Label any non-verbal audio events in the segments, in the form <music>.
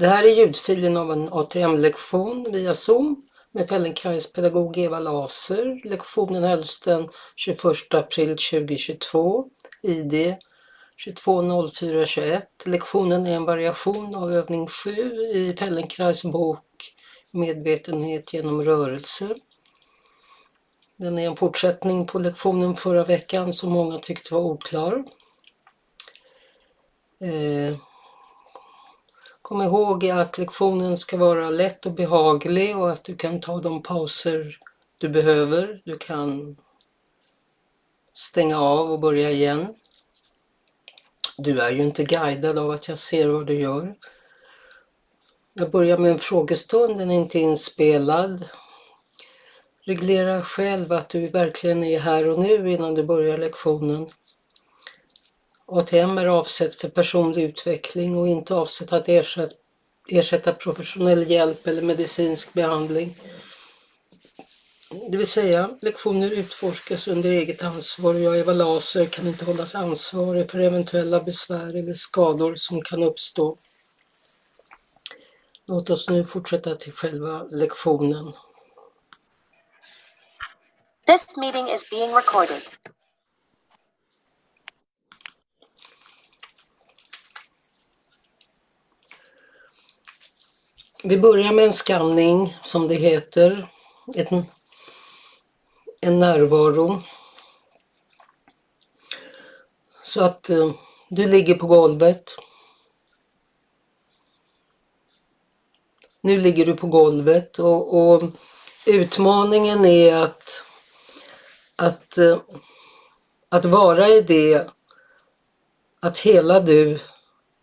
Det här är ljudfilen av en ATM-lektion via Zoom med Fellenkrais pedagog Eva Laser. Lektionen hölls den 21 april 2022, ID 220421. Lektionen är en variation av övning 7 i Fellenkrais bok Medvetenhet genom rörelse. Den är en fortsättning på lektionen förra veckan som många tyckte var oklar. Eh, kom ihåg att lektionen ska vara lätt och behaglig och att du kan ta de pauser du behöver. Du kan stänga av och börja igen. Du är ju inte guidad av att jag ser vad du gör. Jag börjar med en frågestund, den är inte inspelad. Reglera själv att du verkligen är här och nu innan du börjar lektionen. ATM är avsett för personlig utveckling och inte avsett att ersätta, ersätta professionell hjälp eller medicinsk behandling. Det vill säga, lektioner utforskas under eget ansvar och jag, Eva Laser, kan inte hållas ansvarig för eventuella besvär eller skador som kan uppstå. Låt oss nu fortsätta till själva lektionen. This meeting is being recorded. Vi börjar med en skanning som det heter. En, en närvaro. Så att eh, du ligger på golvet. Nu ligger du på golvet och, och utmaningen är att, att, eh, att vara i det att hela du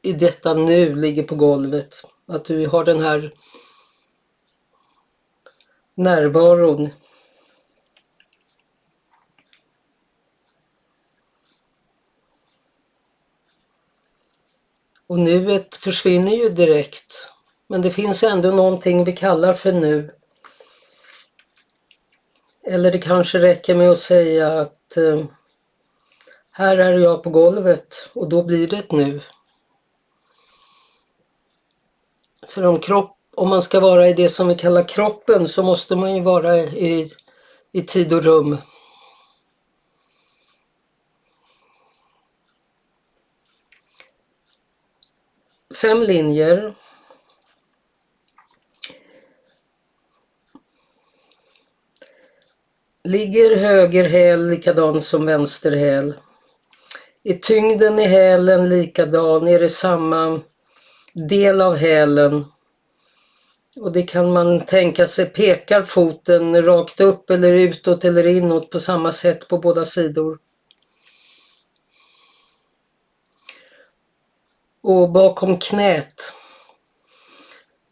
i detta nu ligger på golvet. Att du har den här närvaron. Och nuet försvinner ju direkt. Men det finns ändå någonting vi kallar för nu. Eller det kanske räcker med att säga att eh, här är jag på golvet och då blir det ett nu. För om, kropp, om man ska vara i det som vi kallar kroppen så måste man ju vara i, i tid och rum. Fem linjer. Ligger höger häl likadan som vänster häl? Är tyngden i hälen likadan? Är det samma del av hälen. Och det kan man tänka sig, pekar foten rakt upp eller utåt eller inåt på samma sätt på båda sidor. Och bakom knät,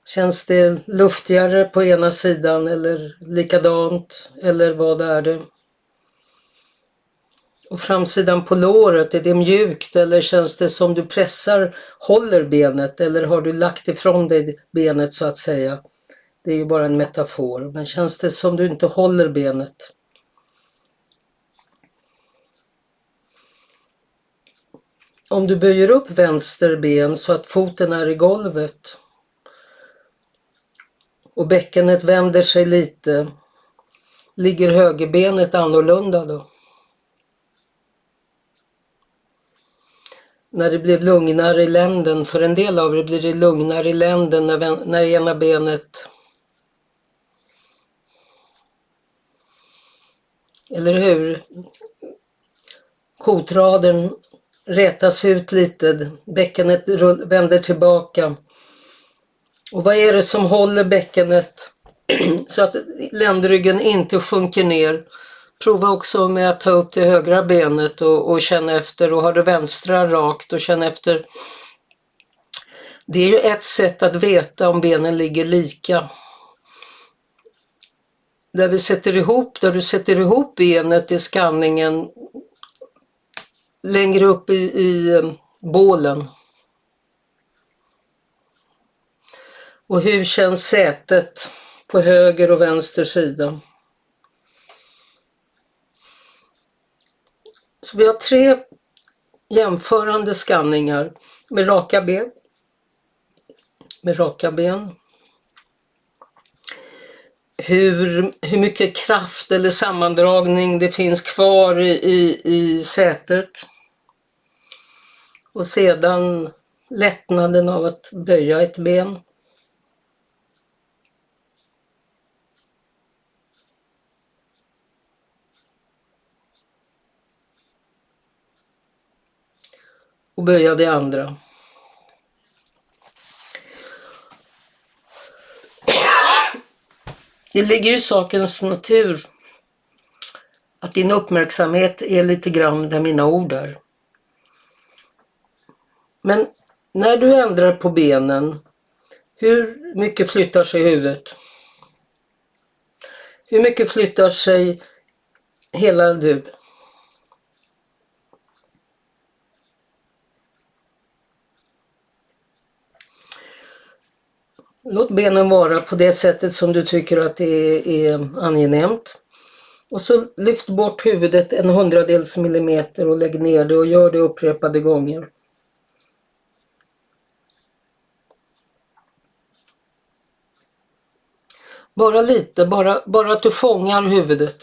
känns det luftigare på ena sidan eller likadant eller vad är det? Och framsidan på låret, är det mjukt eller känns det som du pressar, håller benet eller har du lagt ifrån dig benet så att säga? Det är ju bara en metafor, men känns det som du inte håller benet? Om du böjer upp vänster ben så att foten är i golvet och bäckenet vänder sig lite, ligger högerbenet annorlunda då? När det blev lugnare i länden. För en del av er blir det lugnare i länden när, när ena benet Eller hur? Kotraden rätas ut lite, bäckenet vänder tillbaka. Och vad är det som håller bäckenet <clears throat> så att ländryggen inte sjunker ner? Prova också med att ta upp det högra benet och, och känna efter och ha det vänstra rakt och känna efter. Det är ju ett sätt att veta om benen ligger lika. Där vi sätter ihop, där du sätter ihop benet i skanningen längre upp i, i eh, bålen. Och hur känns sätet på höger och vänster sida? Så vi har tre jämförande skanningar med raka ben, med raka ben. Hur, hur mycket kraft eller sammandragning det finns kvar i, i, i sätet. Och sedan lättnaden av att böja ett ben. Och böja det andra. Det ligger i sakens natur att din uppmärksamhet är lite grann där mina ord är. Men när du ändrar på benen, hur mycket flyttar sig huvudet? Hur mycket flyttar sig hela du? Låt benen vara på det sättet som du tycker att det är angenämt. Och så lyft bort huvudet en hundradels millimeter och lägg ner det och gör det upprepade gånger. Bara lite, bara, bara att du fångar huvudet.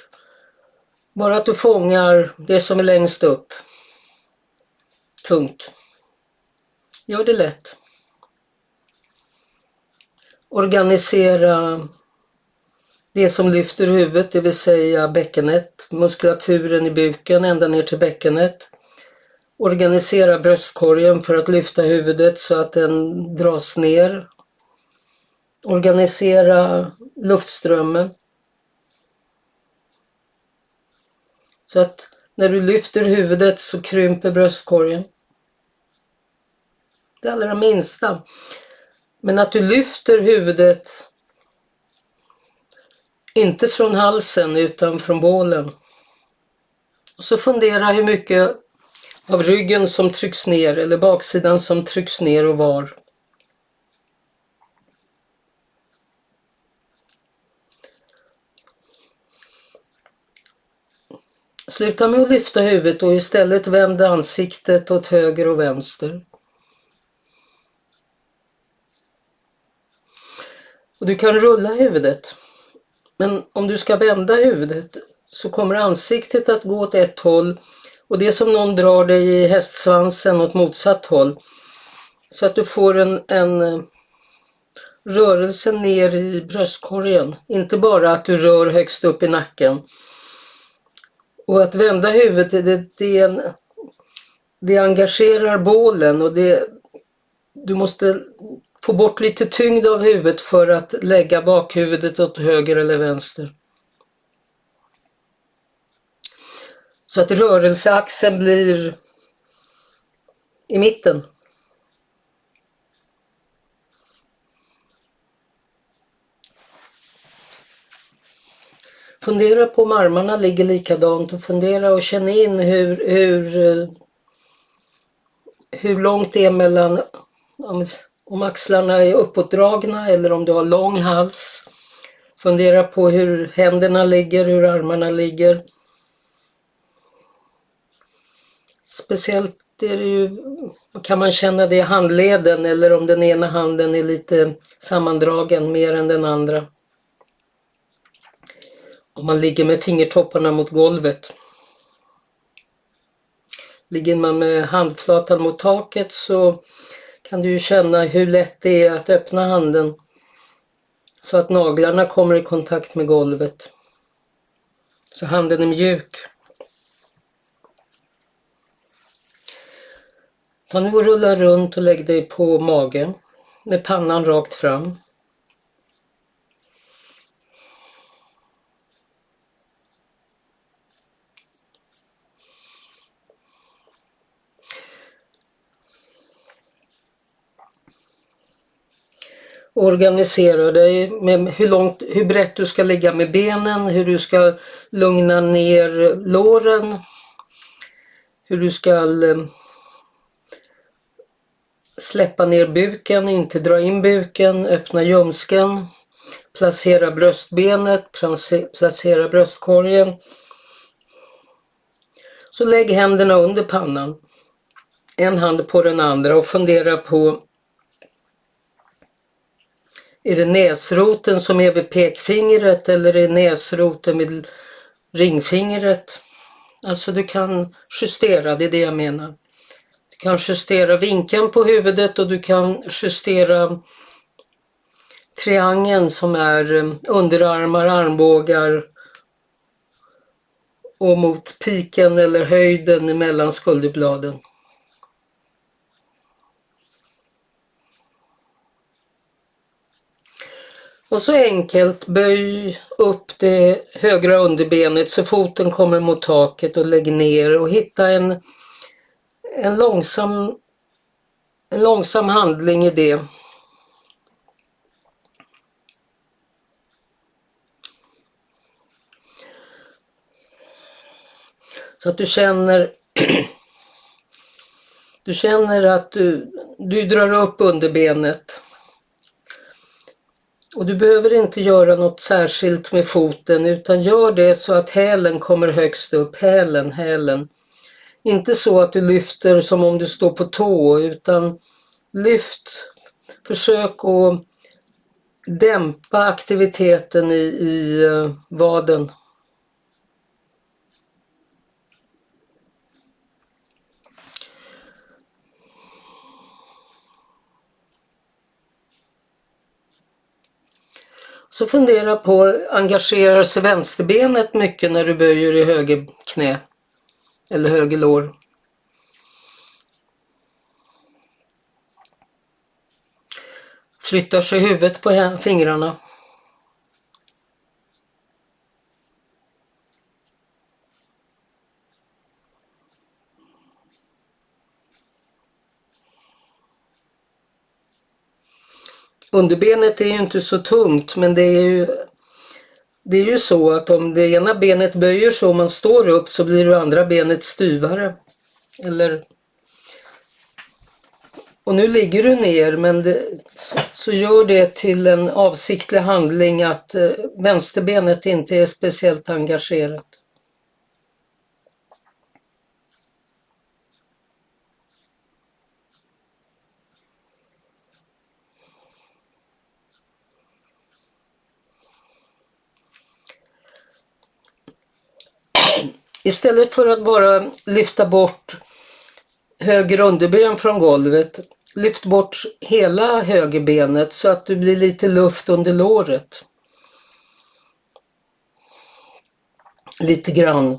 Bara att du fångar det som är längst upp. Tungt. Gör det lätt organisera det som lyfter huvudet, det vill säga bäckenet, muskulaturen i buken ända ner till bäckenet. Organisera bröstkorgen för att lyfta huvudet så att den dras ner. Organisera luftströmmen. Så att när du lyfter huvudet så krymper bröstkorgen. Det allra minsta. Men att du lyfter huvudet inte från halsen utan från bålen. Och så fundera hur mycket av ryggen som trycks ner eller baksidan som trycks ner och var. Sluta med att lyfta huvudet och istället vänd ansiktet åt höger och vänster. Och du kan rulla huvudet. Men om du ska vända huvudet så kommer ansiktet att gå åt ett håll och det är som någon drar dig i hästsvansen åt motsatt håll. Så att du får en, en eh, rörelse ner i bröstkorgen. Inte bara att du rör högst upp i nacken. Och att vända huvudet, det, det, det engagerar bålen och det, du måste få bort lite tyngd av huvudet för att lägga bakhuvudet åt höger eller vänster. Så att rörelseaxeln blir i mitten. Fundera på om armarna ligger likadant och fundera och känn in hur, hur, eh, hur långt det är mellan om axlarna är uppåtdragna eller om du har lång hals. Fundera på hur händerna ligger, hur armarna ligger. Speciellt är det ju, kan man känna det i handleden eller om den ena handen är lite sammandragen mer än den andra. Om man ligger med fingertopparna mot golvet. Ligger man med handflatan mot taket så kan du ju känna hur lätt det är att öppna handen så att naglarna kommer i kontakt med golvet. Så handen är mjuk. Ta nu och rulla runt och lägg dig på magen med pannan rakt fram. Organisera dig med hur, långt, hur brett du ska ligga med benen, hur du ska lugna ner låren, hur du ska eh, släppa ner buken, inte dra in buken, öppna ljumsken, placera bröstbenet, placera bröstkorgen. Så lägg händerna under pannan, en hand på den andra och fundera på är det näsroten som är vid pekfingret eller är näsroten vid ringfingret? Alltså du kan justera, det är det jag menar. Du kan justera vinkeln på huvudet och du kan justera triangeln som är eh, underarmar, armbågar och mot piken eller höjden mellan skulderbladen. Och så enkelt, böj upp det högra underbenet så foten kommer mot taket och lägg ner och hitta en, en, långsam, en långsam handling i det. Så att du känner <clears throat> du känner att du, du drar upp underbenet. Och du behöver inte göra något särskilt med foten utan gör det så att hälen kommer högst upp. Hälen, hälen. Inte så att du lyfter som om du står på tå utan lyft. Försök att dämpa aktiviteten i, i eh, vaden. Så fundera på, engagerar sig vänsterbenet mycket när du böjer i höger knä? Eller höger lår? Flyttar sig huvudet på fingrarna? Underbenet är ju inte så tungt men det är ju det är ju så att om det ena benet böjer sig och man står upp så blir det andra benet styvare. Eller och nu ligger du ner men det, så gör det till en avsiktlig handling att eh, vänsterbenet inte är speciellt engagerat. Istället för att bara lyfta bort höger underben från golvet, lyft bort hela högerbenet så att det blir lite luft under låret. Lite grann.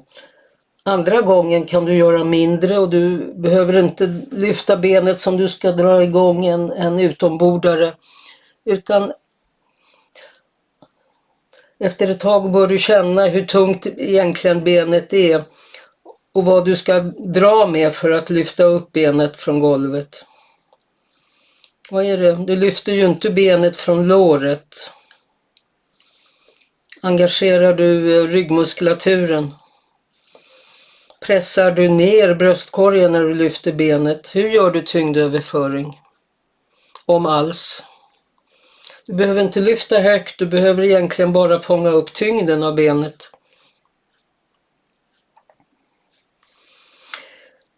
Andra gången kan du göra mindre och du behöver inte lyfta benet som du ska dra igång en, en utombordare. Utan efter ett tag bör du känna hur tungt egentligen benet är och vad du ska dra med för att lyfta upp benet från golvet. Vad är det? Du lyfter ju inte benet från låret. Engagerar du eh, ryggmuskulaturen? Pressar du ner bröstkorgen när du lyfter benet? Hur gör du tyngdöverföring? Om alls. Du behöver inte lyfta högt, du behöver egentligen bara fånga upp tyngden av benet.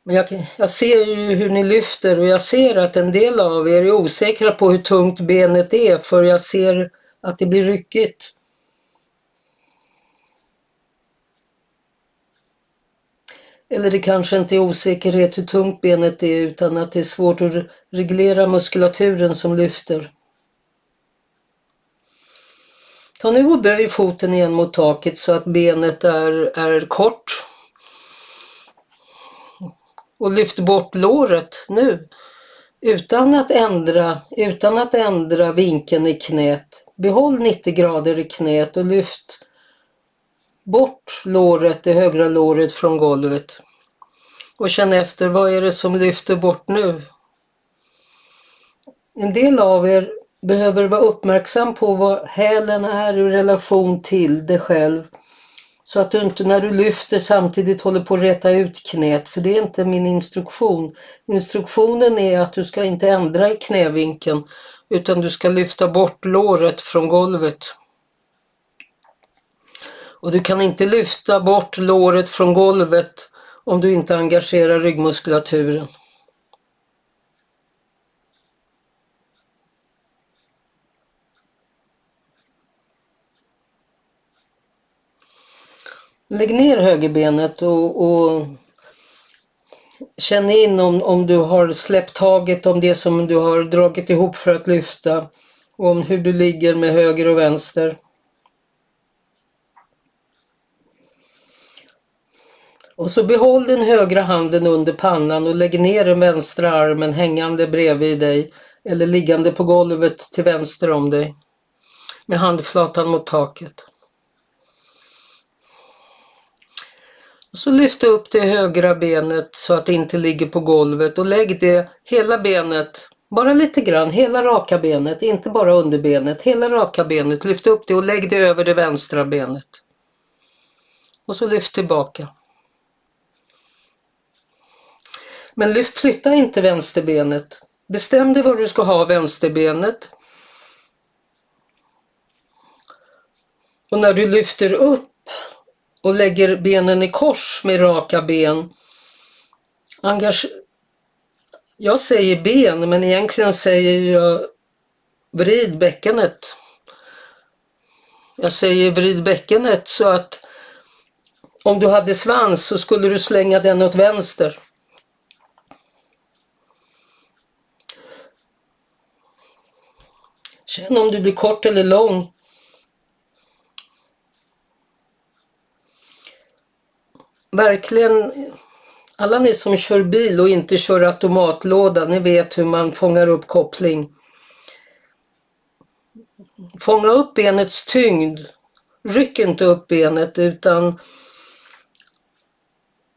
Men jag, jag, ser ju hur ni lyfter och jag ser att en del av er är osäkra på hur tungt benet är för jag ser att det blir ryckigt. Eller det kanske inte är osäkerhet hur tungt benet är utan att det är svårt att reglera muskulaturen som lyfter. Ta nu och böj foten igen mot taket så att benet är, är kort. Och lyft bort låret nu. Utan att ändra, utan att ändra vinkeln i knät. Behåll 90 grader i knät och lyft bort låret, det högra låret från golvet. Och känn efter, vad är det som lyfter bort nu? En del av er behöver vara uppmärksam på vad hälen är i relation till dig själv. Så att du inte när du lyfter samtidigt håller på att rätta ut knät, för det är inte min instruktion. Instruktionen är att du ska inte ändra i knävinkeln utan du ska lyfta bort låret från golvet. Och du kan inte lyfta bort låret från golvet om du inte engagerar ryggmuskulaturen. Lägg ner högerbenet och, och känn in om, om du har släppt taget om det som du har dragit ihop för att lyfta. Och om hur du ligger med höger och vänster. Och så behåll den högra handen under pannan och lägg ner den vänstra armen hängande bredvid dig eller liggande på golvet till vänster om dig med handflatan mot taket. Så lyft upp det högra benet så att det inte ligger på golvet och lägg det, hela benet, bara lite grann, hela raka benet, inte bara underbenet, hela raka benet, lyft upp det och lägg det över det vänstra benet. Och så lyft tillbaka. Men lyft, flytta inte vänsterbenet. Bestäm dig var du ska ha vänsterbenet. Och när du lyfter upp och lägger benen i kors med raka ben. Engage jag säger ben men egentligen säger jag vrid bäckenet. Jag säger vrid bäckenet så att om du hade svans så skulle du slänga den åt vänster. Känn om du blir kort eller lång. Verkligen, alla ni som kör bil och inte kör automatlåda, ni vet hur man fångar upp koppling. Fånga upp benets tyngd. Ryck inte upp benet utan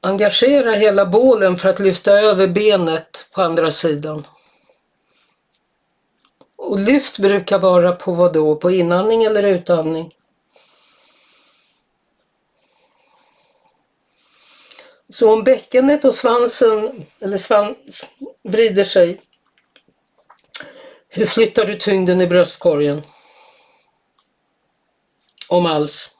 engagera hela bålen för att lyfta över benet på andra sidan. Och lyft brukar vara på vad då? På inandning eller utandning? Så om bäckenet och svansen eller svans vrider sig, hur flyttar du tyngden i bröstkorgen? Om alls.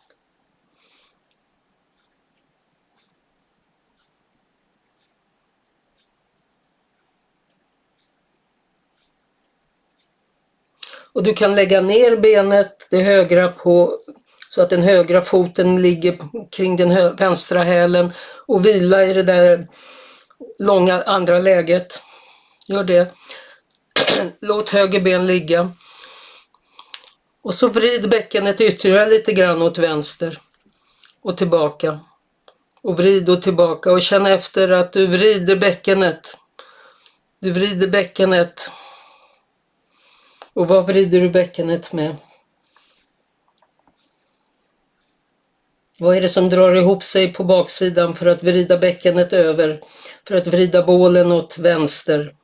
Och du kan lägga ner benet, det högra på, så att den högra foten ligger kring den vänstra hälen och vila i det där långa andra läget. Gör det. <clears throat> Låt höger ben ligga. Och så vrid bäckenet ytterligare lite grann åt vänster och tillbaka. Och vrid och tillbaka och känn efter att du vrider bäckenet. Du vrider bäckenet och vad vrider du bäckenet med? Vad är det som drar ihop sig på baksidan för att vrida bäckenet över? För att vrida bålen åt vänster?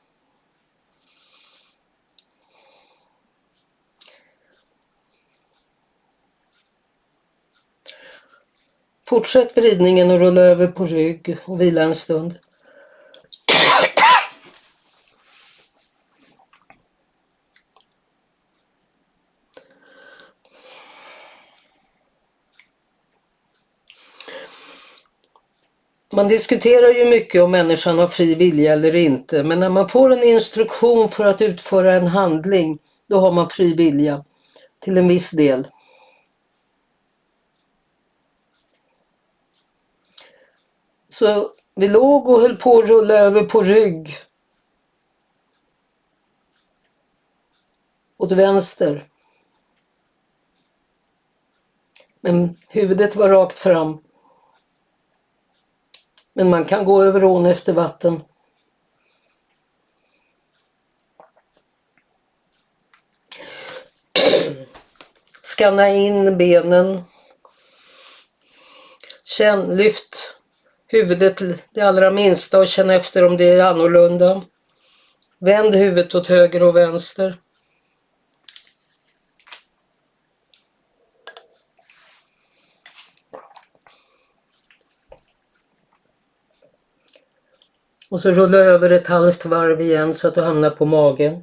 Fortsätt vridningen och rulla över på rygg och vila en stund. Man diskuterar ju mycket om människan har fri vilja eller inte, men när man får en instruktion för att utföra en handling, då har man fri vilja till en viss del. Så vi låg och höll på att rulla över på rygg. Åt vänster. Men huvudet var rakt fram. Men man kan gå över ån efter vatten. <clears throat> Skanna in benen. Känn, lyft huvudet det allra minsta och känn efter om det är annorlunda. Vänd huvudet åt höger och vänster. Och så rulla över ett halvt varv igen så att du hamnar på magen.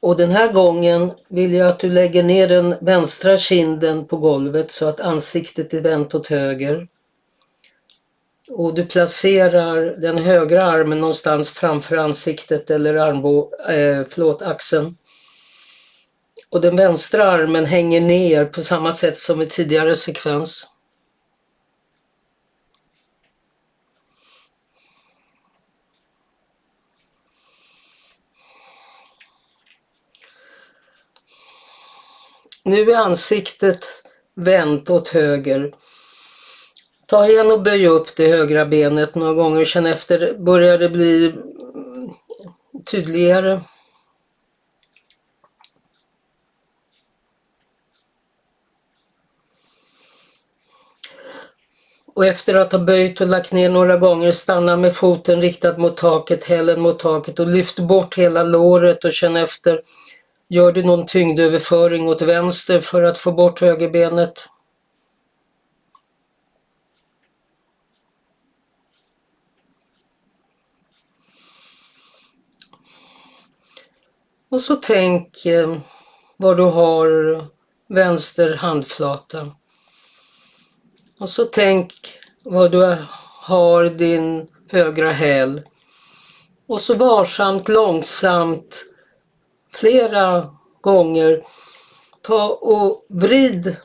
Och den här gången vill jag att du lägger ner den vänstra kinden på golvet så att ansiktet är vänt åt höger. Och du placerar den högra armen någonstans framför ansiktet eller armbå, eh, förlåt, axeln. Och den vänstra armen hänger ner på samma sätt som i tidigare sekvens. Nu är ansiktet vänt åt höger. Ta igen och böj upp det högra benet några gånger. Känn efter, börjar det bli mm, tydligare? Och efter att ha böjt och lagt ner några gånger stanna med foten riktad mot taket, hälen mot taket och lyft bort hela låret och känn efter. Gör du någon tyngdöverföring åt vänster för att få bort högerbenet? Och så tänk eh, var du har vänster handflata. Och så tänk var du har din högra häl. Och så varsamt, långsamt, flera gånger, ta och vrid,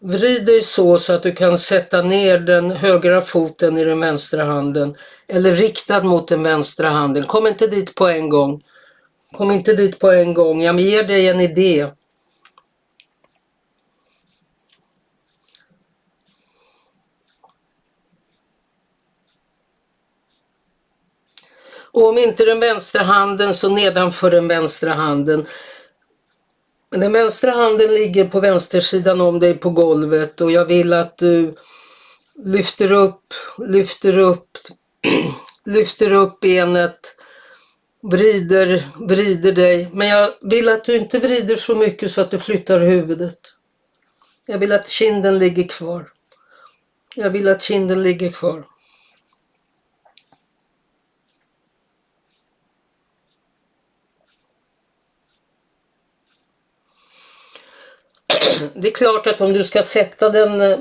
vrid dig så så att du kan sätta ner den högra foten i den vänstra handen. Eller riktad mot den vänstra handen. Kom inte dit på en gång. Kom inte dit på en gång. Jag ger dig en idé. Och om inte den vänstra handen så nedanför den vänstra handen. Men den vänstra handen ligger på vänstersidan om dig på golvet och jag vill att du lyfter upp, lyfter upp, <clears throat> lyfter upp benet, vrider, vrider dig. Men jag vill att du inte vrider så mycket så att du flyttar huvudet. Jag vill att kinden ligger kvar. Jag vill att kinden ligger kvar. Det är klart att om du ska sätta den eh,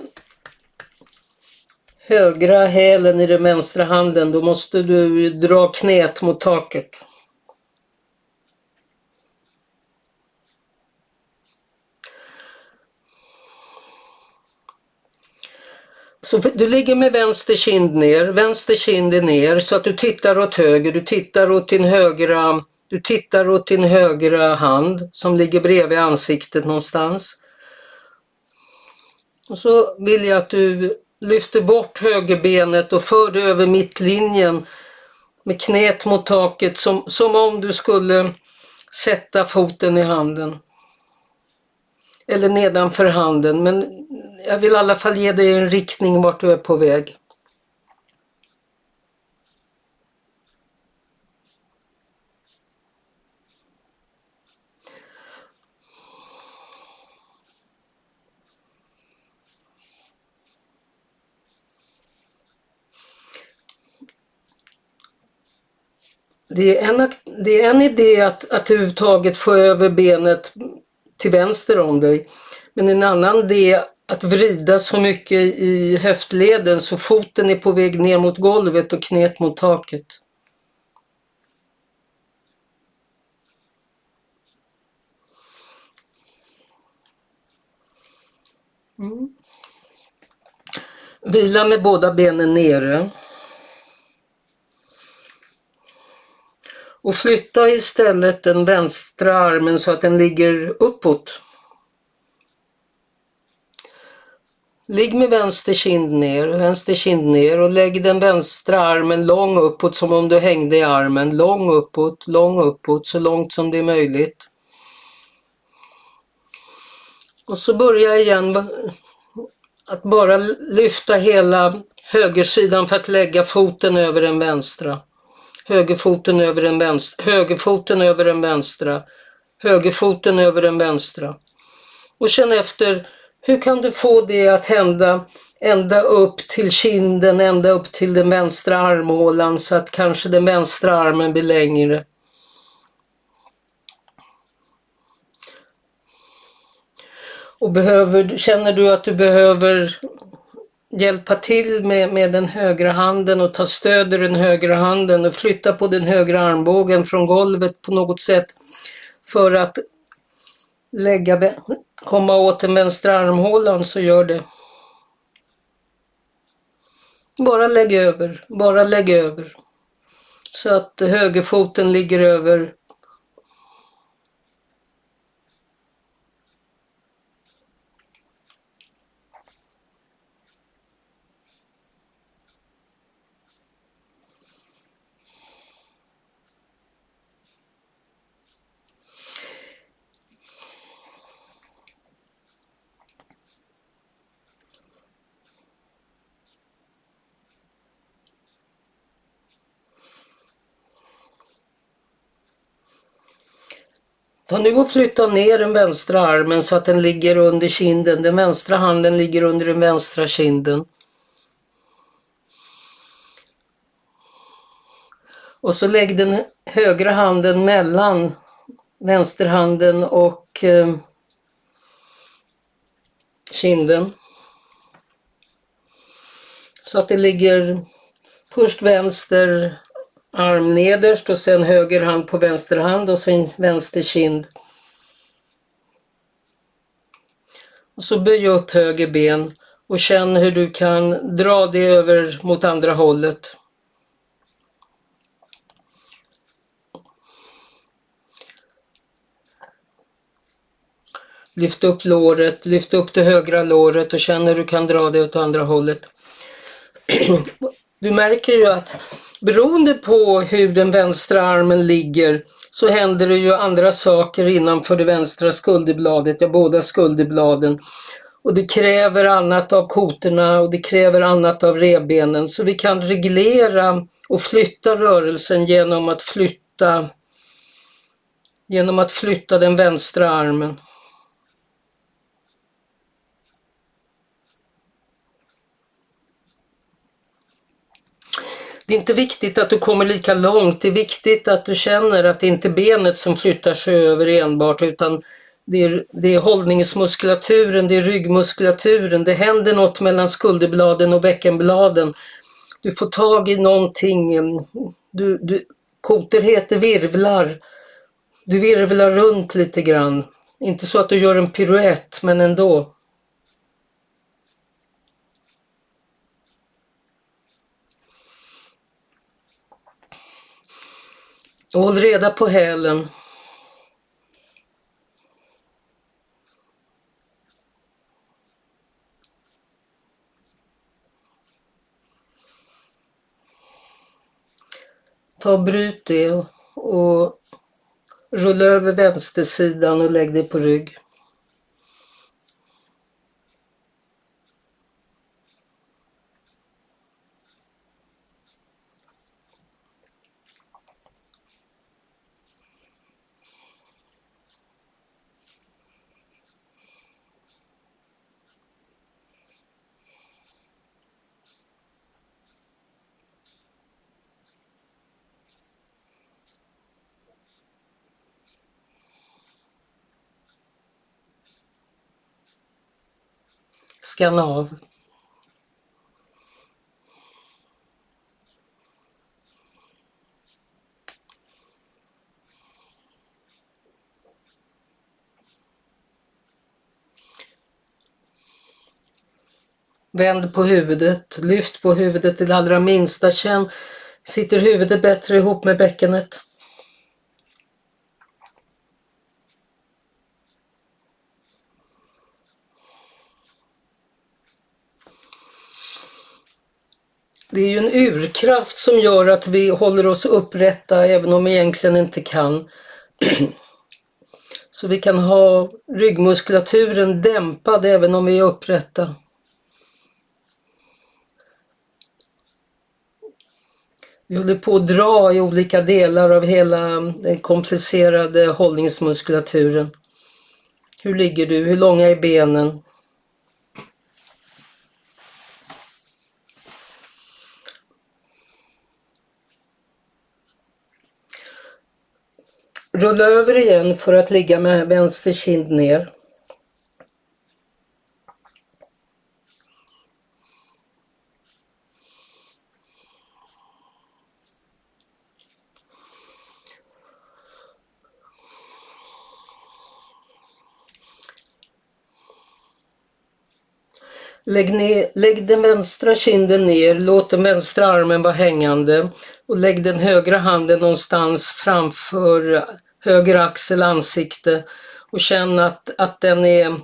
högra hälen i den vänstra handen då måste du dra knät mot taket. Så du ligger med vänster kind ner, vänster kind är ner så att du tittar åt höger, du tittar åt din högra, du tittar åt din högra hand som ligger bredvid ansiktet någonstans. Och så vill jag att du lyfter bort högerbenet och för det över mittlinjen med knät mot taket som, som om du skulle sätta foten i handen. Eller nedanför handen, men jag vill i alla fall ge dig en riktning vart du är på väg. Det är en, det är en idé att, att överhuvudtaget få över benet till vänster om dig. Men en annan idé att vrida så mycket i höftleden så foten är på väg ner mot golvet och knät mot taket. Mm. Vila med båda benen nere. Och flytta istället den vänstra armen så att den ligger uppåt. Ligg med vänster kind ner, vänster kind ner och lägg den vänstra armen lång uppåt som om du hängde i armen. Lång uppåt, lång uppåt, så långt som det är möjligt. Och så börja igen att bara lyfta hela högersidan för att lägga foten över den vänstra. Högerfoten över den vänstra, högerfoten över den vänstra, högerfoten över den vänstra. Och känn efter, hur kan du få det att hända ända upp till kinden, ända upp till den vänstra armhålan så att kanske den vänstra armen blir längre. Och behöver, känner du att du behöver hjälpa till med, med den högra handen och ta stöd i den högra handen och flytta på den högra armbågen från golvet på något sätt för att lägga, komma åt den vänstra armhålan så gör det. Bara lägg över, bara lägg över. Så att högerfoten ligger över Ta nu och flytta ner den vänstra armen så att den ligger under kinden. Den vänstra handen ligger under den vänstra kinden. Och så lägg den högra handen mellan vänsterhanden och eh, kinden. Så att det ligger först vänster arm nederst och sen höger hand på vänster hand och sen vänster kind. Och så böj upp höger ben och känn hur du kan dra det över mot andra hållet. Lyft upp låret, lyft upp det högra låret och känn hur du kan dra det åt andra hållet. <clears throat> Du märker ju att beroende på hur den vänstra armen ligger så händer det ju andra saker innanför det vänstra skulderbladet, ja båda skulderbladen. Och det kräver annat av kotorna och det kräver annat av revbenen. Så vi kan reglera och flytta rörelsen genom att flytta genom att flytta den vänstra armen. Det är inte viktigt att du kommer lika långt, det är viktigt att du känner att det inte är benet som flyttar sig över enbart utan det är, det är hållningsmuskulaturen, det är ryggmuskulaturen, det händer något mellan skulderbladen och bäckenbladen. Du får tag i någonting, mm, du, du, koter heter virvlar. Du virvlar runt lite grann. Inte så att du gör en piruett, men ändå. Håll reda på hälen. Ta och bryt det och rulla över vänstersidan och lägg dig på rygg. Skanna av. Vänd på huvudet, lyft på huvudet till allra minsta. Känn, sitter huvudet bättre ihop med bäckenet? Det är ju en urkraft som gör att vi håller oss upprätta även om vi egentligen inte kan. <clears throat> Så vi kan ha ryggmuskulaturen dämpad även om vi är upprätta. Vi håller på att dra i olika delar av hela den komplicerade hållningsmuskulaturen. Hur ligger du? Hur långa är benen? Rulla över igen för att ligga med vänster kind ner. Lägg, ner, lägg, den vänstra kinden ner, låt den vänstra armen vara hängande och lägg den högra handen någonstans framför höger axel, ansikte och känn att, att den är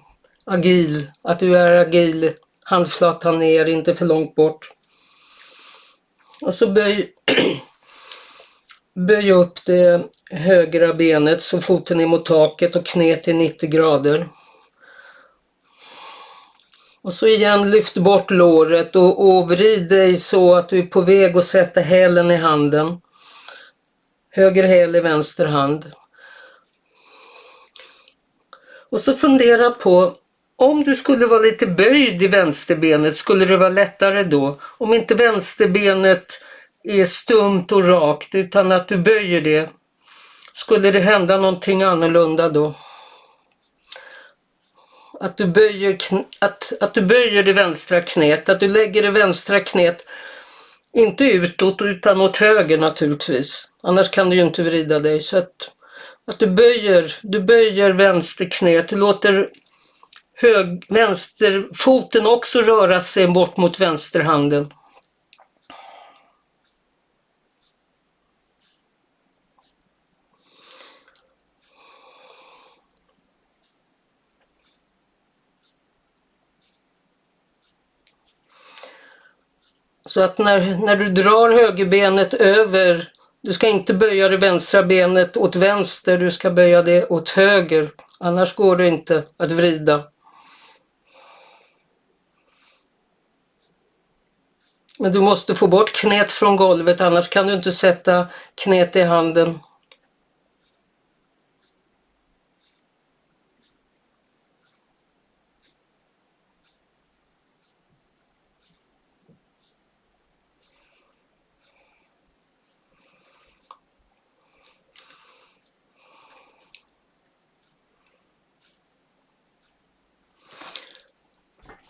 agil, att du är agil, handflatan ner, inte för långt bort. Och så böj, <clears throat> böj upp det högra benet så foten är mot taket och knät är 90 grader. Och så igen lyft bort låret och, och vrid dig så att du är på väg att sätta hälen i handen. Höger häl i vänster hand. Och så fundera på om du skulle vara lite böjd i vänsterbenet, skulle det vara lättare då? Om inte vänsterbenet är stumt och rakt utan att du böjer det, skulle det hända någonting annorlunda då? Att du böjer, att, att du böjer det vänstra knät, att du lägger det vänstra knät inte utåt utan åt höger naturligtvis. Annars kan du ju inte vrida dig. Så att, att du böjer, du böjer vänsterknät, du låter hög, vänsterfoten också röra sig bort mot vänsterhanden. Så att när, när du drar högerbenet över, du ska inte böja det vänstra benet åt vänster, du ska böja det åt höger. Annars går det inte att vrida. Men du måste få bort knät från golvet, annars kan du inte sätta knät i handen.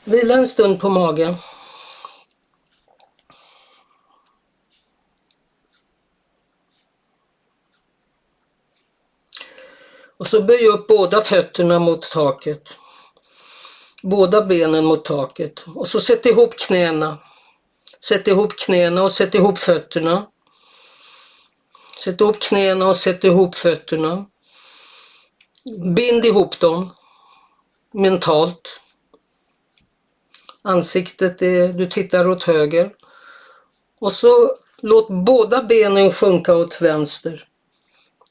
Vila en stund på magen. Och så böj upp båda fötterna mot taket. Båda benen mot taket. Och så sätt ihop knäna. Sätt ihop knäna och sätt ihop fötterna. Sätt ihop knäna och sätt ihop fötterna. Bind ihop dem mentalt. Ansiktet är, du tittar åt höger. Och så låt båda benen sjunka åt vänster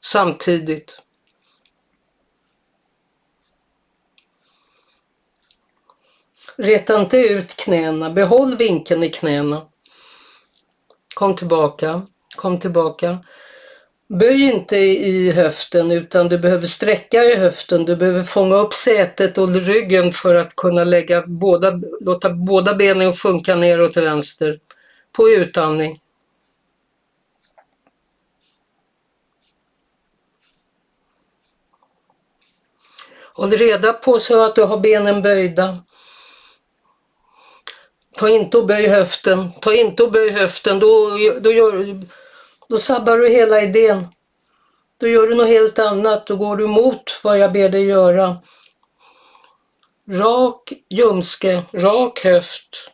samtidigt. Reta inte ut knäna, behåll vinkeln i knäna. Kom tillbaka, kom tillbaka. Böj inte i höften utan du behöver sträcka i höften. Du behöver fånga upp sätet och ryggen för att kunna lägga båda, låta båda benen sjunka neråt till vänster på utandning. Håll reda på så att du har benen böjda. Ta inte och böj höften, ta inte och böj höften, då, då, gör, då sabbar du hela idén. Då gör du något helt annat, då går du emot vad jag ber dig göra. Rak ljumske, rak höft.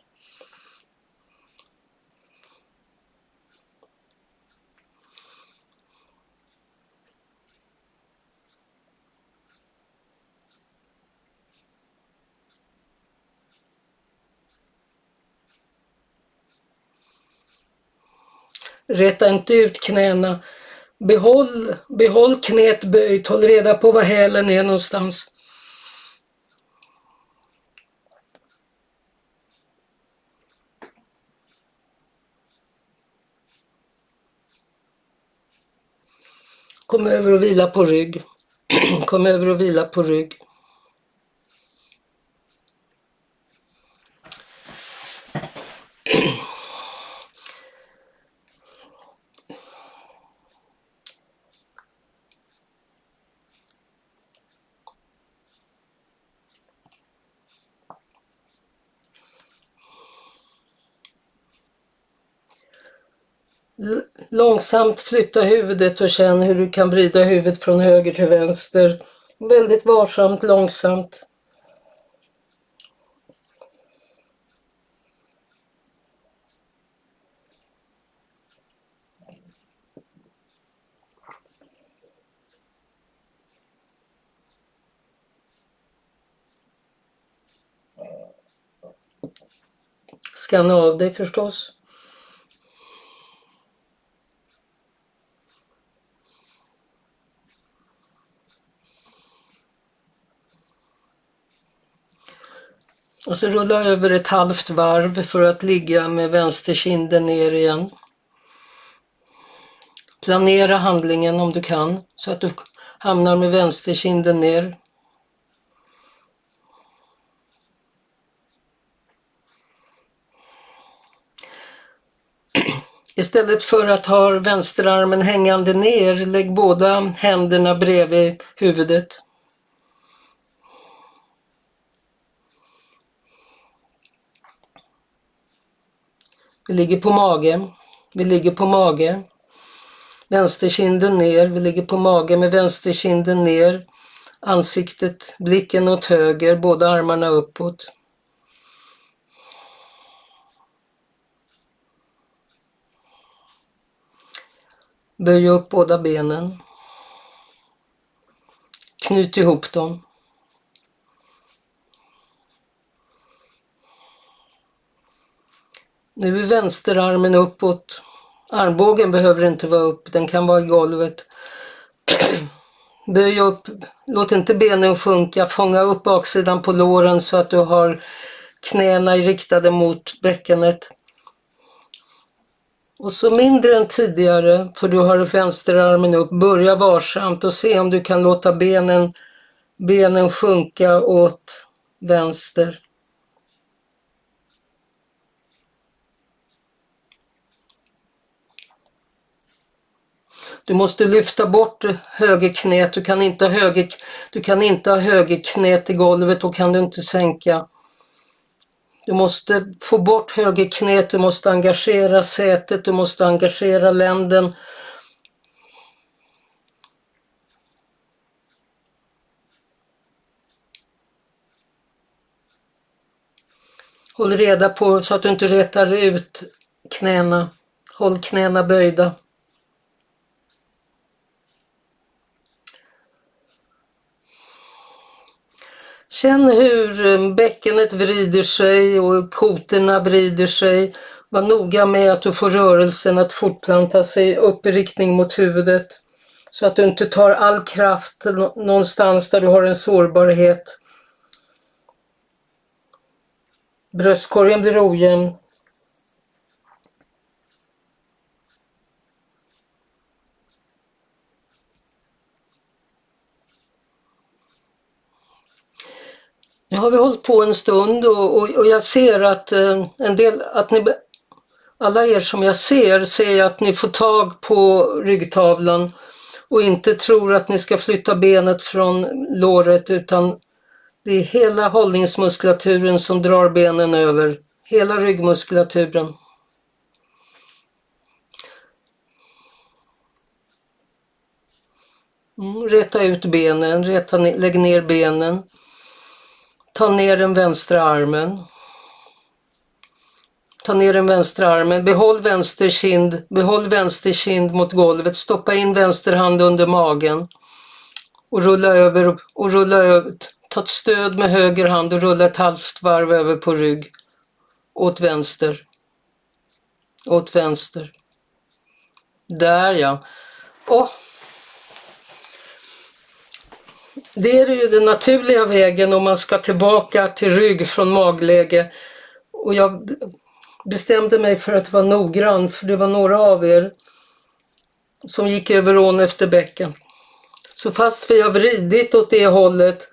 Räta inte ut knäna. Behåll, behåll knät böjt, håll reda på var hälen är någonstans. Kom över och vila på rygg. <clears throat> Kom över och vila på rygg. Långsamt flytta huvudet och känn hur du kan vrida huvudet från höger till vänster. Väldigt varsamt, långsamt. Skanna av dig förstås. Och så rulla över ett halvt varv för att ligga med vänsterkinden ner igen. Planera handlingen om du kan så att du hamnar med vänsterkinden ner. Istället för att ha vänsterarmen hängande ner, lägg båda händerna bredvid huvudet. Vi ligger på mage. Vi ligger på mage. Vänsterkinden ner. Vi ligger på mage med vänsterkinden ner. Ansiktet, blicken åt höger, båda armarna uppåt. Böj upp båda benen. Knyt ihop dem. Nu är vänsterarmen uppåt. Armbågen behöver inte vara upp, den kan vara i golvet. <clears throat> Böj upp, låt inte benen sjunka, fånga upp baksidan på låren så att du har knäna riktade mot bäckenet. Och så mindre än tidigare, för du har vänsterarmen upp, börja varsamt och se om du kan låta benen, benen sjunka åt vänster. Du måste lyfta bort högerknät. Du kan inte ha, höger, du kan inte ha högerknät i golvet, då kan du inte sänka. Du måste få bort högerknät, du måste engagera sätet, du måste engagera länden. Håll reda på så att du inte retar ut knäna. Håll knäna böjda. Känn hur eh, bäckenet vrider sig och kotorna vrider sig. Var noga med att du får rörelsen att fortplanta sig upp i riktning mot huvudet. Så att du inte tar all kraft någonstans där du har en sårbarhet. Bröstkorgen blir ojämn. Nu har vi hållit på en stund och, och, och jag ser att eh, en del, att ni, alla er som jag ser, ser att ni får tag på ryggtavlan och inte tror att ni ska flytta benet från låret utan det är hela hållningsmuskulaturen som drar benen över. Hela ryggmuskulaturen. Mm, reta ut benen, reta, lägg ner benen. Ta ner den vänstra armen. Ta ner den vänstra armen, behåll vänster kind, behåll vänster kind mot golvet, stoppa in vänster hand under magen och rulla över och rulla över. Ta ett stöd med höger hand och rulla ett halvt varv över på rygg. Åt vänster. Åt vänster. Där ja. Och det är ju den naturliga vägen om man ska tillbaka till rygg från magläge. Och jag bestämde mig för att vara noggrann för det var några av er som gick över ån efter bäcken. Så fast vi har vridit åt det hållet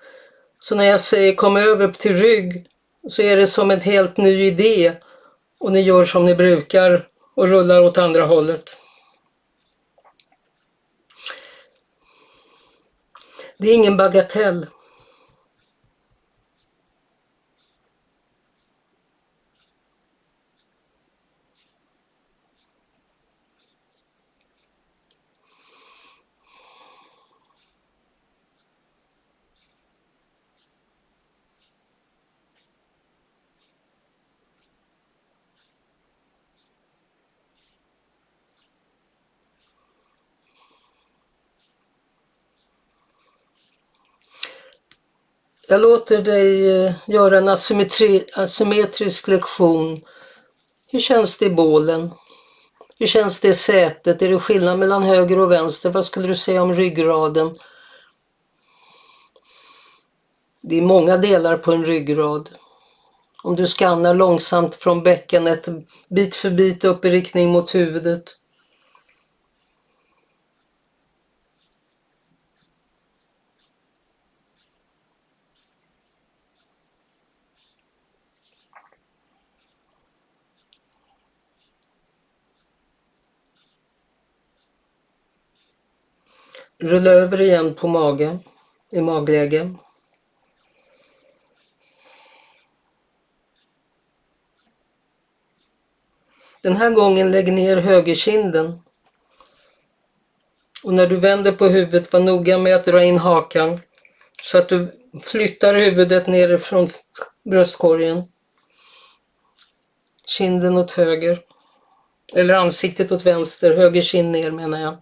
så när jag säger kom över till rygg så är det som en helt ny idé och ni gör som ni brukar och rullar åt andra hållet. Det är ingen bagatell. Jag låter dig eh, göra en asymmetri, asymmetrisk lektion Hur känns det i bålen? Hur känns det i sätet? Är det skillnad mellan höger och vänster? Vad skulle du säga om ryggraden? Det är många delar på en ryggrad. Om du skannar långsamt från bäckenet bit för bit upp i riktning mot huvudet. Rulla över igen på mage, i magläge. Den här gången lägg ner högerkinden. Och när du vänder på huvudet, var noga med att dra in hakan så att du flyttar huvudet ner från bröstkorgen. Kinden åt höger. Eller ansiktet åt vänster, höger kind ner menar jag.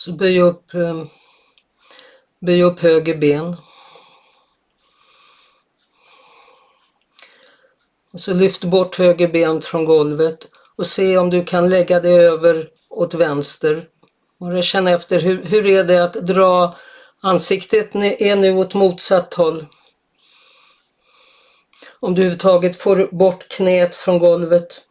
Så böj upp, eh, böj upp höger ben. Och så lyft bort höger ben från golvet och se om du kan lägga det över åt vänster. Och känna efter, hur, hur är det att dra ansiktet är nu åt motsatt håll. Om du överhuvudtaget får bort knät från golvet.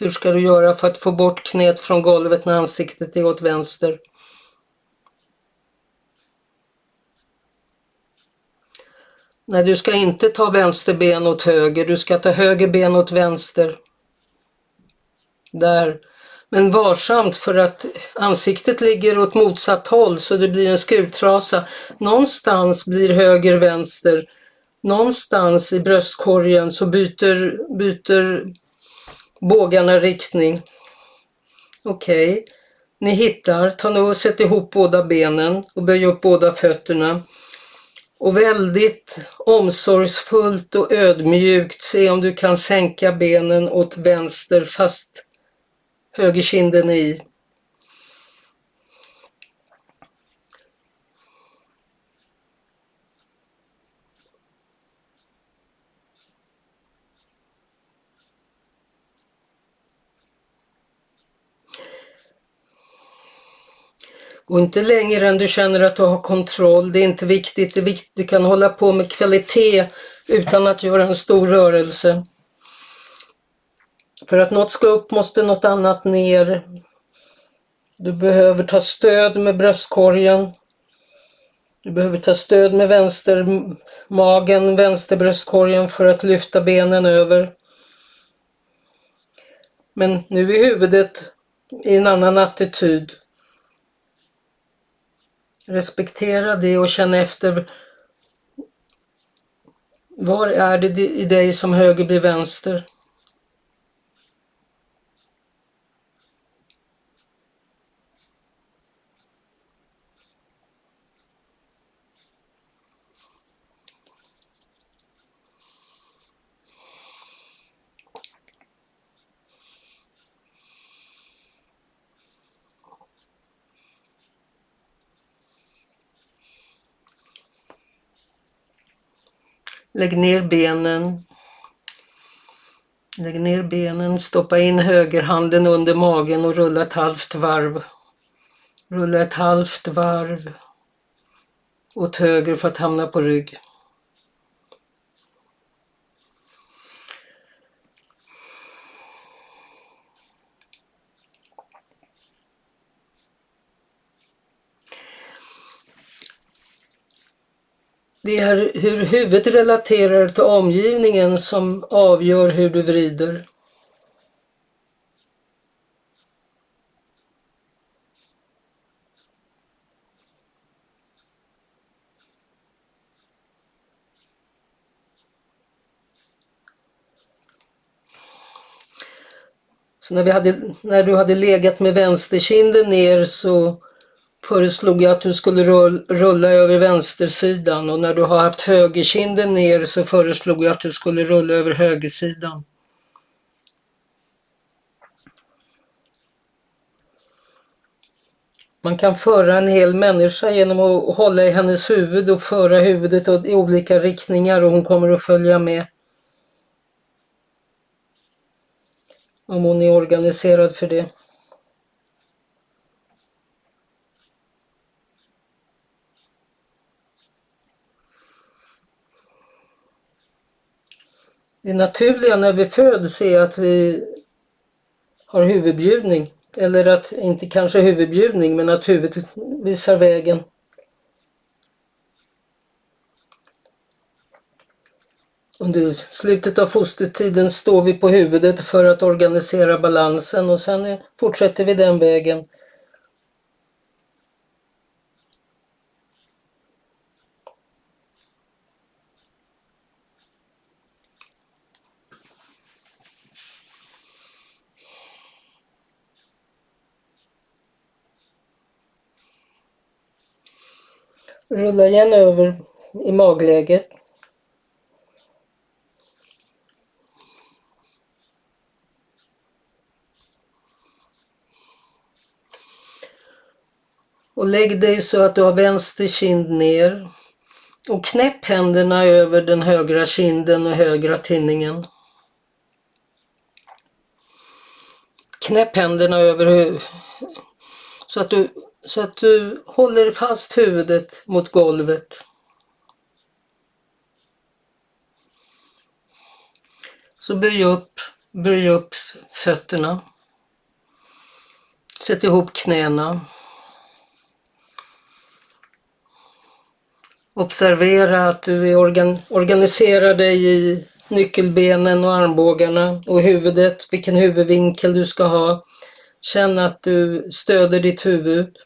Hur ska du göra för att få bort knät från golvet när ansiktet är åt vänster? Nej, du ska inte ta vänster ben åt höger, du ska ta höger ben åt vänster. Där. Men varsamt för att ansiktet ligger åt motsatt håll så det blir en skurtrasa. Någonstans blir höger vänster. Någonstans i bröstkorgen så byter, byter bågarna riktning. Okej, okay. ni hittar, ta nu och sätt ihop båda benen och böj upp båda fötterna. Och väldigt omsorgsfullt och ödmjukt se om du kan sänka benen åt vänster fast högerkinden är i. Och inte längre än du känner att du har kontroll. Det är inte viktigt. Det är viktigt. Du kan hålla på med kvalitet utan att göra en stor rörelse. För att något ska upp måste något annat ner. Du behöver ta stöd med bröstkorgen. Du behöver ta stöd med vänstermagen, vänsterbröstkorgen för att lyfta benen över. Men nu är huvudet i en annan attityd. Respektera det och känna efter var är det i dig som höger blir vänster? Lägg ner benen. Lägg ner benen, stoppa in högerhanden under magen och rulla ett halvt varv. Rulla ett halvt varv åt höger för att hamna på rygg. Det är hur huvudet relaterar till omgivningen som avgör hur du vrider. Så när, vi hade, när du hade legat med vänsterkinden ner så föreslog jag att du skulle rulla över vänstersidan och när du har haft högerkinden ner så föreslog jag att du skulle rulla över högersidan. Man kan föra en hel människa genom att hålla i hennes huvud och föra huvudet i olika riktningar och hon kommer att följa med. Om hon är organiserad för det. Det naturliga när vi föds är att vi har huvudbjudning. Eller att, inte kanske huvudbjudning, men att huvudet visar vägen. Under slutet av fostertiden står vi på huvudet för att organisera balansen och sen fortsätter vi den vägen. Rulla igen över i magläget. Och lägg dig så att du har vänster kind ner. Och knäpp händerna över den högra kinden och högra tinningen. Knäpp händerna över så att du så att du håller fast huvudet mot golvet. Så böj upp, böj upp fötterna. Sätt ihop knäna. Observera att du är organ organiserar dig i nyckelbenen och armbågarna och huvudet, vilken huvudvinkel du ska ha. Känn att du stöder ditt huvud.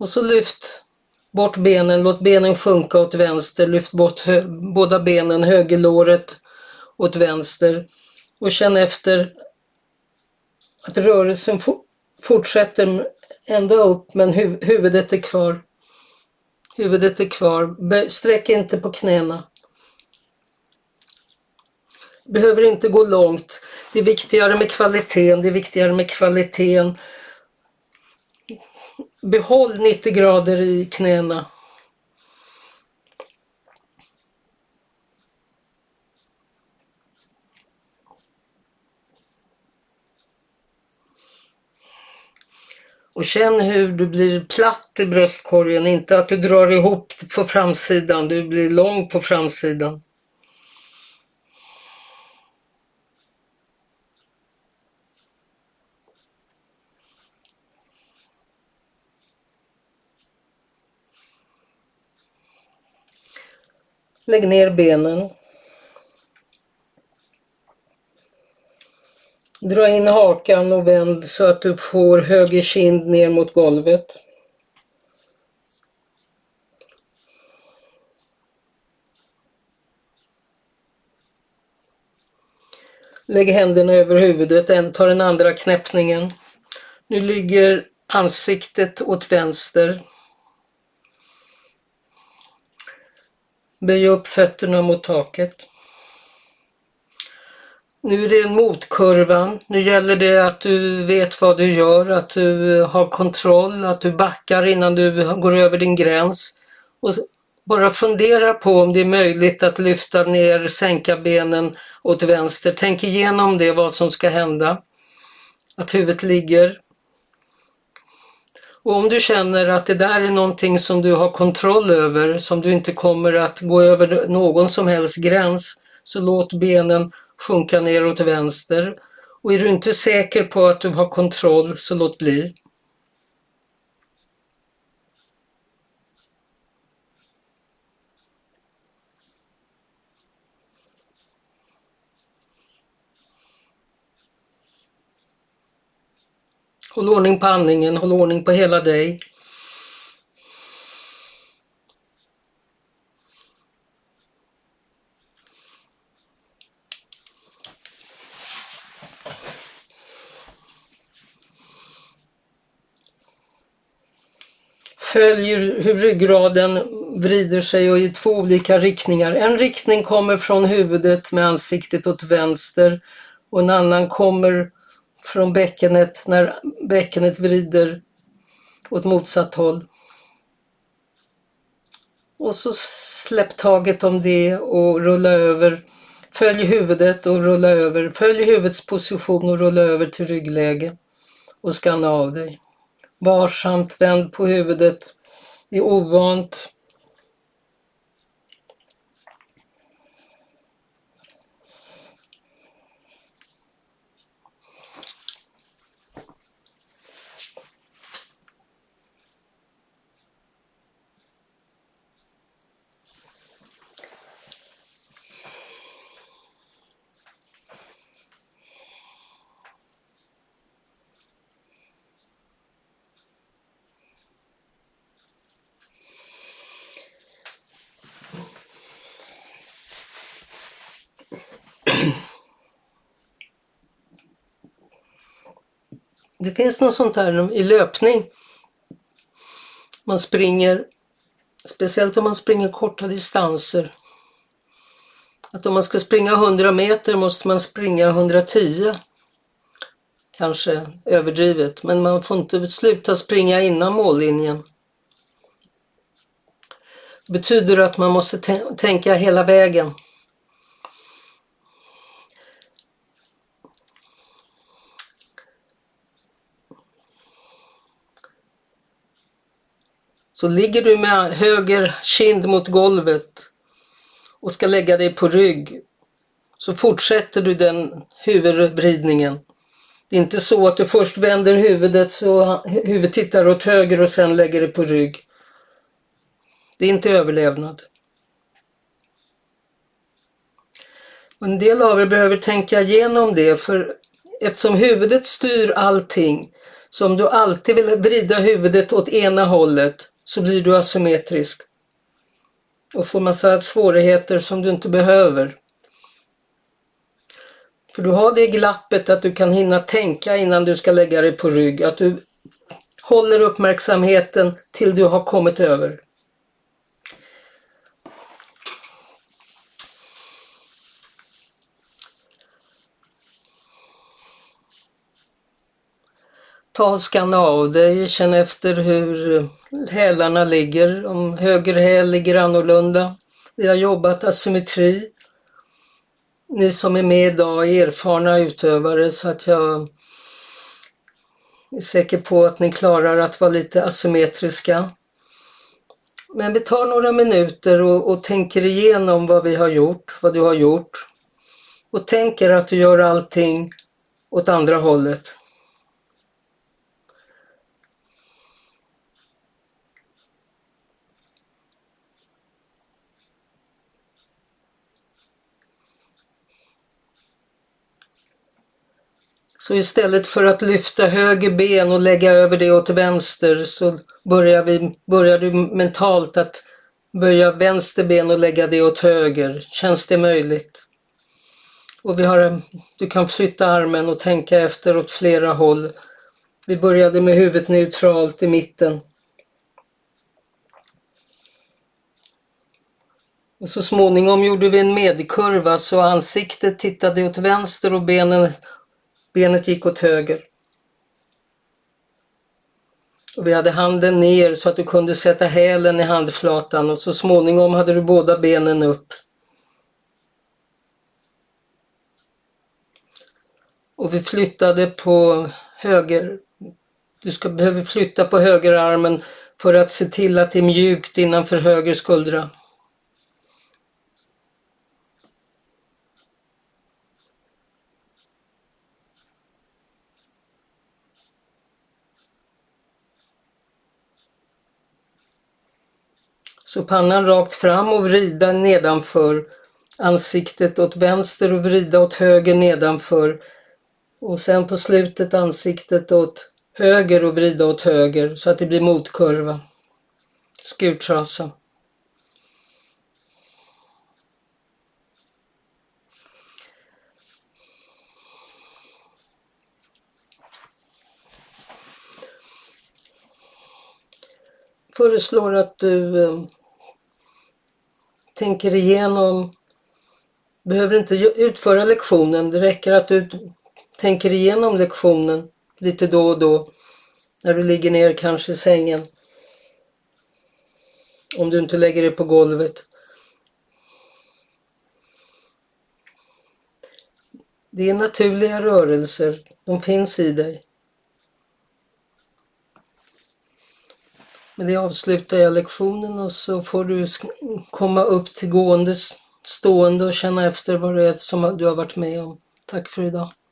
Och så lyft bort benen, låt benen sjunka åt vänster, lyft bort båda benen, högerlåret åt vänster och känn efter att rörelsen fortsätter ända upp men hu huvudet är kvar. Huvudet är kvar. Sträck inte på knäna. Behöver inte gå långt. Det är viktigare med kvaliteten, det är viktigare med kvaliteten Behåll 90 grader i knäna. Och känn hur du blir platt i bröstkorgen, inte att du drar ihop på framsidan, du blir lång på framsidan. Lägg ner benen. Dra in hakan och vänd så att du får höger kind ner mot golvet. Lägg händerna över huvudet, ta den andra knäppningen. Nu ligger ansiktet åt vänster. Böj upp fötterna mot taket. Nu är det en motkurvan. Nu gäller det att du vet vad du gör, att du har kontroll, att du backar innan du går över din gräns. Och bara fundera på om det är möjligt att lyfta ner, sänka benen åt vänster. Tänk igenom det, vad som ska hända. Att huvudet ligger och om du känner att det där är någonting som du har kontroll över, som du inte kommer att gå över någon som helst gräns, så låt benen sjunka ner åt vänster. Och är du inte säker på att du har kontroll, så låt bli. Håll ordning på andningen, håll ordning på hela dig. Följ hur ryggraden vrider sig och i två olika riktningar. En riktning kommer från huvudet med ansiktet åt vänster och en annan kommer från bäckenet när bäckenet vrider åt motsatt håll. Och så släpp taget om det och rulla över. Följ huvudet och rulla över. Följ huvudets position och rulla över till ryggläge och skanna av dig. Varsamt vänd på huvudet. Det är ovant. Det finns något sånt här i löpning. Man springer, speciellt om man springer korta distanser. Att om man ska springa 100 meter måste man springa 110. Kanske överdrivet, men man får inte sluta springa innan mållinjen. Det betyder att man måste tänka hela vägen. Så ligger du med höger kind mot golvet och ska lägga dig på rygg så fortsätter du den huvudvridningen. Det är inte så att du först vänder huvudet så huvudet tittar åt höger och sen lägger det på rygg. Det är inte överlevnad. En del av er behöver tänka igenom det för eftersom huvudet styr allting så om du alltid vill vrida huvudet åt ena hållet så blir du asymmetrisk och får massa svårigheter som du inte behöver. För du har det glappet att du kan hinna tänka innan du ska lägga dig på rygg, att du håller uppmärksamheten till du har kommit över. Ta och skanna av dig, känn efter hur hälarna ligger, om höger häl ligger annorlunda. Vi har jobbat asymmetri. Ni som är med idag är erfarna utövare så att jag är säker på att ni klarar att vara lite asymmetriska. Men vi tar några minuter och, och tänker igenom vad vi har gjort, vad du har gjort. Och tänker att du gör allting åt andra hållet. Så istället för att lyfta höger ben och lägga över det åt vänster så börjar, vi, börjar du mentalt att böja vänster ben och lägga det åt höger. Känns det möjligt? Och vi har, du kan flytta armen och tänka efter åt flera håll. Vi började med huvudet neutralt i mitten. Och så småningom gjorde vi en medkurva så ansiktet tittade åt vänster och benen Benet gick åt höger. Och vi hade handen ner så att du kunde sätta hälen i handflatan och så småningom hade du båda benen upp. Och vi flyttade på höger. Du ska behöva flytta på högerarmen för att se till att det är mjukt innanför höger skuldra. Så pannan rakt fram och vrida nedanför. Ansiktet åt vänster och vrida åt höger nedanför. Och sen på slutet ansiktet åt höger och vrida åt höger så att det blir motkurva. Skurtrasa. föreslår att du eh, tänker igenom, behöver inte utföra lektionen, det räcker att du tänker igenom lektionen lite då och då. När du ligger ner kanske i sängen. Om du inte lägger dig på golvet. Det är naturliga rörelser. De finns i dig. Med det avslutar jag lektionen och så får du komma upp till gående stående och känna efter vad det är som du har varit med om. Tack för idag.